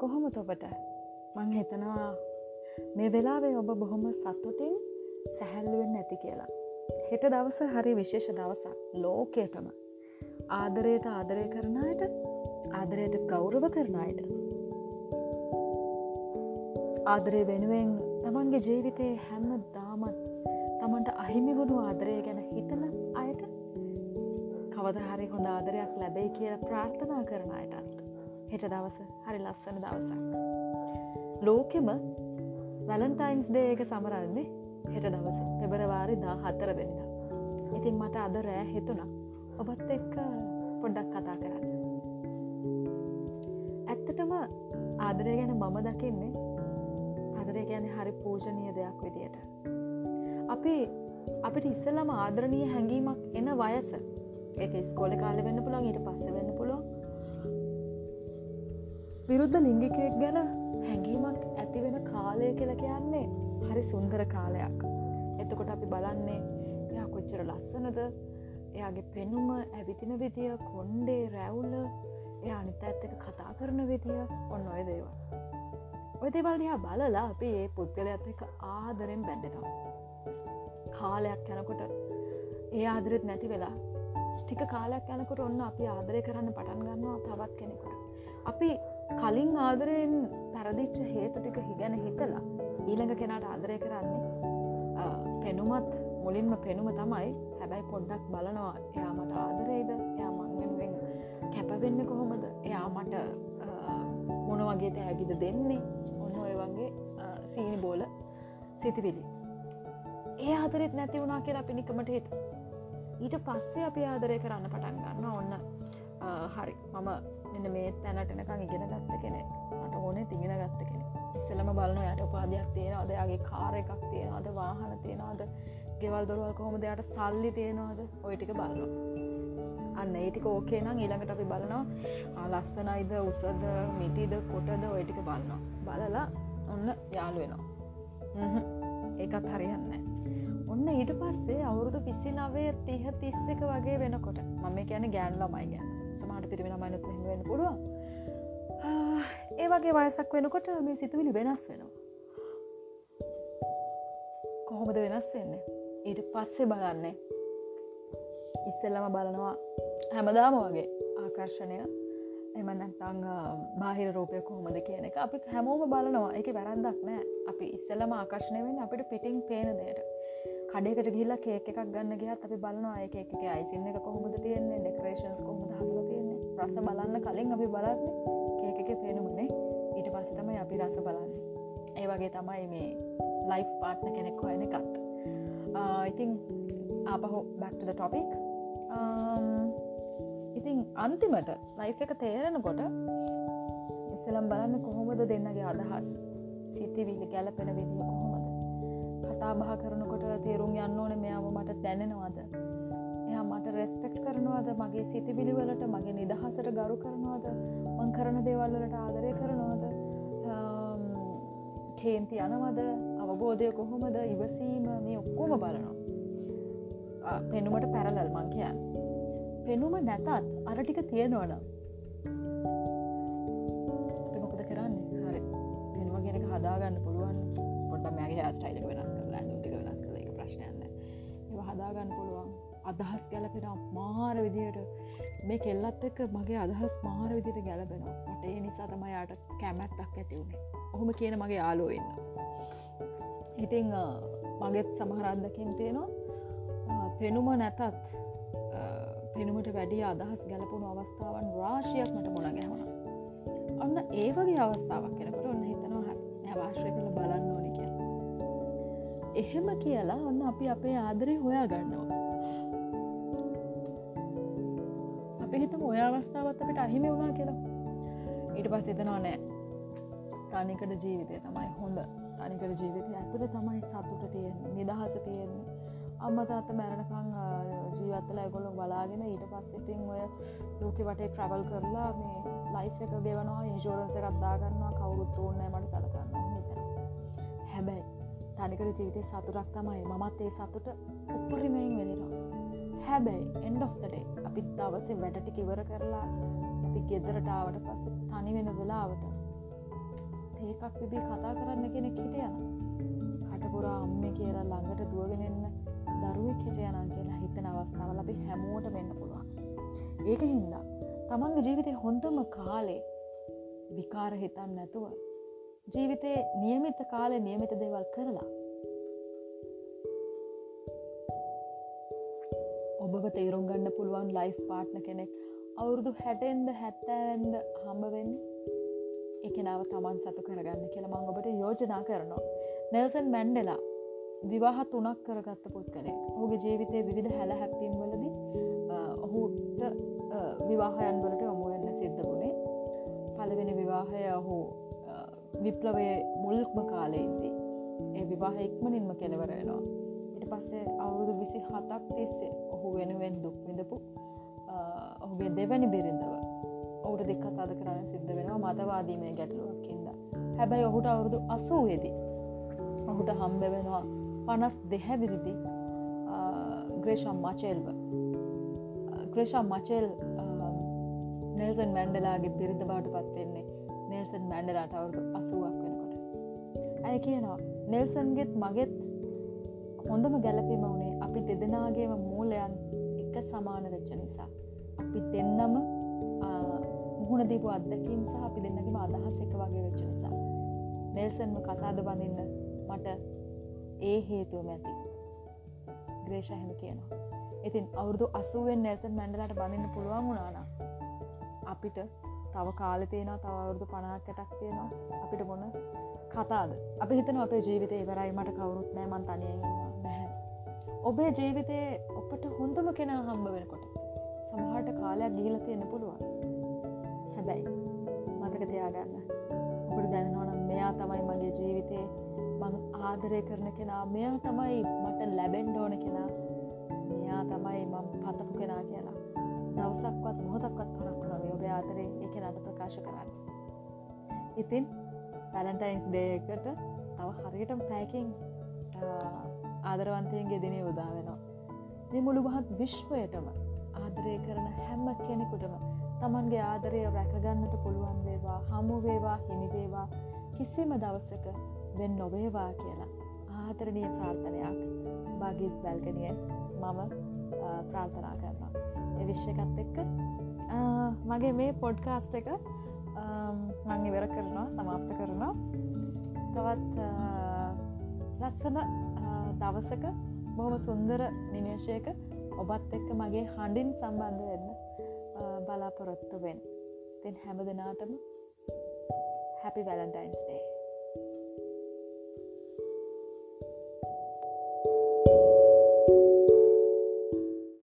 කොහොම තොබට මං හිතනවා මේ වෙලාවේ ඔබ බොහොම සතුටින් සැහැල්ලුවෙන් නැති කියලා. හෙට දවස හරි විශේෂ දවසක් ලෝකයටම. ආදරයට ආදරය කරනයට ආදරයට ගෞරව කරනයට ආදරය වෙනුවෙන් තමන්ගේ ජීවිතයේ හැම දාමත් තමන්ට අහිමි වුණු ආදරය ගැන හිතන අයට කවදහරි හොඳ ආදරයක් ලැබෙයි කියලා ප්‍රාර්ථනා කරන අයටත් හෙට දවස හරි ලස්සන දවසක්. ලෝකෙම වැලන්ටයින්ස් ඩේ එක සමරන්නේ හෙට දවස පෙබරවාරි දා හත්තර දෙනිදා ඉතින් මට අද රෑ හිතුනා ඔබත් එක්ක පොඩ්ඩක් කතා කරන්න. ඇත්තටම ආදරය ගැන මම දකින්නේ ආදරය ගැන හරි පූජනීය දෙයක් විදියට. අපි අපිට ඉස්සල්ලම ආදරණීය හැඟීමක් එන වයස ඒක ස්කෝල කාල වෙන්න පුළන් ඊට පස්ස වෙන්න පුළුවන්. විරුද්ධ ලිංගිකයෙක් ගැන හැඟීමක් ඇති වෙන කාලය කියල කියන්නේ හරි සුන්දර කාලයක්. එතකොට අපි බලන්නේ එයා කොච්චර ලස්සනද? එයාගේ පෙනුම ඇවිතින විදිය කොන්්ඩේ රැවුල්ල එයා අනිත ඇත්තක කතා කරන විදිය ඔන්න ඔය දේවා ඔය දේවල්දිහා බලලා අපි ඒ පුද්ගලයත් එක ආදරෙන් බැඳෙනවා. කාලයක් යැනකොට ඒ ආදරෙත් නැති වෙලා ටික කාලයක් යනකොට ඔන්න අපි ආදරය කරන්න පටන් ගන්නවා තවත් කෙනෙකුට. අපි කලින් ආදරයෙන් පැරදිච්ච හේතු ටික හිගැන හිතලා ඊළඟ කෙනාට ආදරය කරන්නේ පෙනුමත් මුලින්ම පෙනුම තමයි හැබැයි පොඩ්ඩක් බලනවා එයා මට ආදරේද? එයා මංගෙන්ෙන් කැපවෙන්න කොහොමද? එයා මට මොන වගේ තෑගිද දෙන්නේ? ඔන්න ඔය වගේ සීනි බෝල සිතිවිලි. ඒ ආදරෙත් නැති වුණා කියලා පිණිකමට හේතු. ඊට පස්සේ අපි ආදරය කරන්න පටන් ගන්න ඔන්න හරි. මම මෙන්න මේ තැනටනකං ඉගෙන ගත්ත කෙනෙ මට ඕනේ තිගෙන ගත්ත කෙනෙ ඉස්සලම බලන යට උපාදයක් තියෙන අදයාගේ කාර එකක් තියෙන අද වාහන තියෙනවාද? ගෙවල් දොරුවල් කොහොම දෙයට සල්ලි තියෙනවාද? ඔයටික බලනවා. අන්න ඒටික ඕකේ නම් ඊළඟට අපි බලනවා. ලස්සනයිද? උසද? මිටිද? කොටද? ඔයටික බලනවා. බලලා ඔන්න යාලු වෙනවා. ඒකත් හරියන්න ඔන්න ඊට පස්සේ අවුරුදු පිස්සි නවය තිහ තිස්ස එක වගේ වෙනකොට මම කියන ගෑන් ළමයි ගැන. සමහට පිරිමි ළමයිනත් වෙන්න පුළුවන්. ඒ වගේ වයසක් වෙනකොට මේ සිතුවිලි වෙනස් වෙනවා. කොහොමද වෙනස් වෙන්නේ? ඊට පස්සේ බලන්නේ. ඉස්සෙල්ලම බලනවා හැමදාම වගේ ආකර්ශණය එම නැත්තං බාහිර රූපය කොහොමද කියන එක. අපි හැමෝම බලනවා. එක වැරන්දක් නෑ. අපි ඉස්සෙල්ලම ආකර්ශණය වෙන් අපිට පිටිං පේන දේට කඩේකට ගිල්ල කේක එකක් ගන්න ගියත් අපි බලනවා එක එක අයිසින්න එක කොහොමද තියන්නේ? ඩෙකරේෂන්ස් කොහොමද හදල තියන්නේ රස බලන්න කලින් අපි බලන්නේ කේක එක පේනුමනේ ඊට පස්ස තමයි අපි රස බලන්නේ. ඒ වගේ තමයි මේ ලයි් පාට්න කෙනෙක් හොයන එකත්. ඉතිං ආපහෝ බැක්ට ටොපික් ඉතිං අන්තිමට ලයි් එක තේරෙනකොට ඉස්සලම් බලන්න කොහොමද දෙන්නගේ අදහස්? සිතිවිලි ගැලපෙන විදිිය කොහොමද? කතා බහ කරනකොට තේරුම් යන්න ඕන මෙයාම මට දැනෙනවාද? එයා මට රෙස්පෙක්් කරනවාද? මගේ සිතිවිලිවලට මගේ නිදහසට ගරු කරනවාද? මං කරන දේවල්ලට ආදරය කරනවාද? කේන්ති යනවද? අවබෝධය කොහොමද? ඉවසීම මේ ඔක්කෝම බලනවා. පෙනුමට පැරලල් මං කියන්න. පෙනුම නැතත් අරටික තියෙනවනම්. මොකද කරන්නේ? හරි. පෙනුම ගෙනක හදාගන්න පුළුවන්. පොට මෑගේ ස්ටයිලක වෙනස් කරලා ටික වෙනස් කළ එක ප්‍රශ්නයන්න ඒ හදාගන්න පුළුවන්. අදහස් ගැලපෙන මාර විදියට මේ කෙල්ලත් එක්ක මගේ අදහස් මාර විදිට ගැලපෙනවා. මට ඒ නිසා තමයියාට කැමැත්තක් ඇති වුණේ ඔහොම කියන මගේ යාලෝ ඉන්න ඉතිං මගෙත් සමහරද්දකින් තියෙනවා. පෙනුම නැතත් පෙනුමට වැඩිය අදහස් ගැලපුුණු අවස්ථාවන් රාශියක් මට මොන ගැහුණ. ඔන්න ඒ වගේ අවස්ථාවක් කෙනකට ඔන්න හිතනවා හ ඇවාශ්‍රය කළ බලන්න ඕනි කිය එහෙම කියලා ඔන්න අපි අපේ ආදරය හොයා ගන්නවා අපි හිතම ඔය අවස්ථාවත් අපිට අහිමි වුණා කියලා. ඊට පස් එතනවා නෑ. තනිකට ජීවිතය තමයි හොඳ. තනිකට ජීවිතය ඇතුළ තමයි සතුට තියෙන නිදහස තියෙන්නේ. අම්ම තාත්ත මැරණකං ජීවත්තල ඇගොල්ලො බලාගෙන ඊට පස් ඉතින් ඔය ලෝක වටේ ට්‍රවල් කරලා මේ ලයි් එක ගෙවනවා ඉන්ශෝරන්ස එකක්දාගන්නවා කවුරුත් ඕන්නෑ මට සලකන්න හිතන හැබැයි තනිකට ජීවිතය සතුරක් තමයි. මමත් ඒ සතුට උපරිමයෙන් වෙදිනවා හැබැයි එන්ඩ ඔ්තඩේ අපි දවසේ වැඩටි කිවර කරලා අපි ගෙදරටාවට පස්ස තනි වෙන වෙලාවට තේකක් විබී කතා කරන්න කෙනෙක් හිට යන කටපුරා අම්ම කියලා ළඟට දුවගෙනන්න දරුවෙක් හිට යනා කියලා හිතන අවස්ථාවල අපි හැමෝට වෙන්න පුළුවන්. ඒක හින්දා තමන්ගේ ජීවිතය හොඳම කාලේ විකාර හිතන්න නැතුව ජීවිතේ නියමිත කාලය නියමිත දේවල් කරලා ඔබව තේරුම් ගන්න පුළුවන් ලයිෆ් පාට්න කෙනෙක්. අවුරුදු හැටෙන්ද හැත්තෑන්ද හම්බවෙන්න? එකනාව තමන් සතු කරගන්න කියලා මං ඔබට යෝජනා කරනවා. නෙල්සන් මැන්ඩෙලා විවාහ තුනක් කරගත්ත පුද්ගලෙක් ඔහුගේ ජීවිතය විවිධ හැල හැප්පීම් වලද ඔහුට විවාහයන් වලට ඔමුවෙන්න සිද්ධ වුණේ. පලවෙනි විවාහය ඔහු විප්ලවය මුල්ක්ම කාලයේදී. ඒ විවාහ ඉක්මනින්ම කෙලවරෙනවා ඉට පස්සේ අවුරුදු විසි හතක් තිස්සේ ඔහු වෙනුවෙන් දුක් විඳපු ඔහුගේ දෙවැනි බිරිඳව. ඔහුට දෙක්ක සද කරන්න සිද්ධ වෙනවා මතවාදීමය ගැටලුවක්කින්ද හැබැයි ඔහුට අවුරුදු අසූයේදී ඔහුට හම්බ වෙනවා පනස් දෙහැවිරිදි ග්‍රේෂම් මචෙල්ව. ග්‍රේෂම් මචෙල් නෙල්සන් මැන්ඩලාගේ බිරිඳ බාට පත්වෙන්නේ නෙල්සන් මැන්ඩලාට අවුරුදු අසුවක් වෙනකොට. ඇය කියනවා? නෙල්සන්ගෙත් මගෙත් හොඳම ගැලපීම වුණේ අපි දෙදෙනගේම මූලයන් එක සමාන වෙච්ච නිසා. අපි දෙන්නම මුහුණ දීපු අත්දැකීම් සහ අපි දෙන්නගේම අදහස් එක වගේ වෙච්ච නිසා. නෙල්සන්ම කසාද බඳන්න මට ඒ හේතුව මැති ග්‍රේෂහෙම කියනවා. ඉතින් අවුරදු අසුවෙන් නෙල්සන් මැන්ඩලට බඳන්න පුළුවන් වුණාන අපිට තව කාල තියෙනවා තව අවුරුදු පනාකටක් තියෙනවා අපිට මොන කතාද? අපි හිතන අපේ ජීවිතය ඉවරයි මට කවුරුත් නෑ මන් තනියගන්නවා නැහැ ඔබේ ජීවිතය ඔපට හොඳම කෙන හම්බ වෙනකොට සමහට කාලයක් ගිහිල තියෙන පුළුවන්. හැබැයි මතක තියාගන්න. ඔකට දැනනවනම් මෙයා තමයි මගේ ජීවිතේ මං ආදරය කරන කෙනා. මෙයා තමයි මට ලැබෙන්ඩ ඕන කෙනා. මෙයා තමයි මම පතපු කෙනා කියලා. දවසක්වත් මොහොතක්වත් පරක් නොවේ ඔබ ආදරේ එක නට ප්‍රකාශ කරන්න. ඉතින් පැලන්ටයින්ස් ඩේකට තව හරියටම පැයකින් ආදරවන්තයන්ගේ දිනේ උදා වෙනවා. මේ මුළු මහත් විශ්වයටම ආදරය කරන හැම්ම කෙනෙකුටම තමන්ගේ ආදරය රැකගන්නට පුළුවන් වේවා හමු වේවා හිමිවේවා කිසිම දවසක වෙන් නොවේවා කියලා ආදරණය ප්‍රාර්ථනයක් බාගිස් බැල්ගනිය මම ප්‍රාර්ථනා කරනවා. එවිශ්‍යකත් එක්ක මගේ මේ පොඩ්කාස්ට එක මං ඉවර කරනවා සමාප්ත කරනවා. තවත් ලස්සන දවසක බොහොම සුන්දර නිමේශයක ඔබත් එක්ක මගේ හඬින් සම්බන්ධ වෙන්න බලාපොරොත්තු වෙන් තින් හැම දෙනාටම හැපි වැලන්ටයින්ස් ඩේ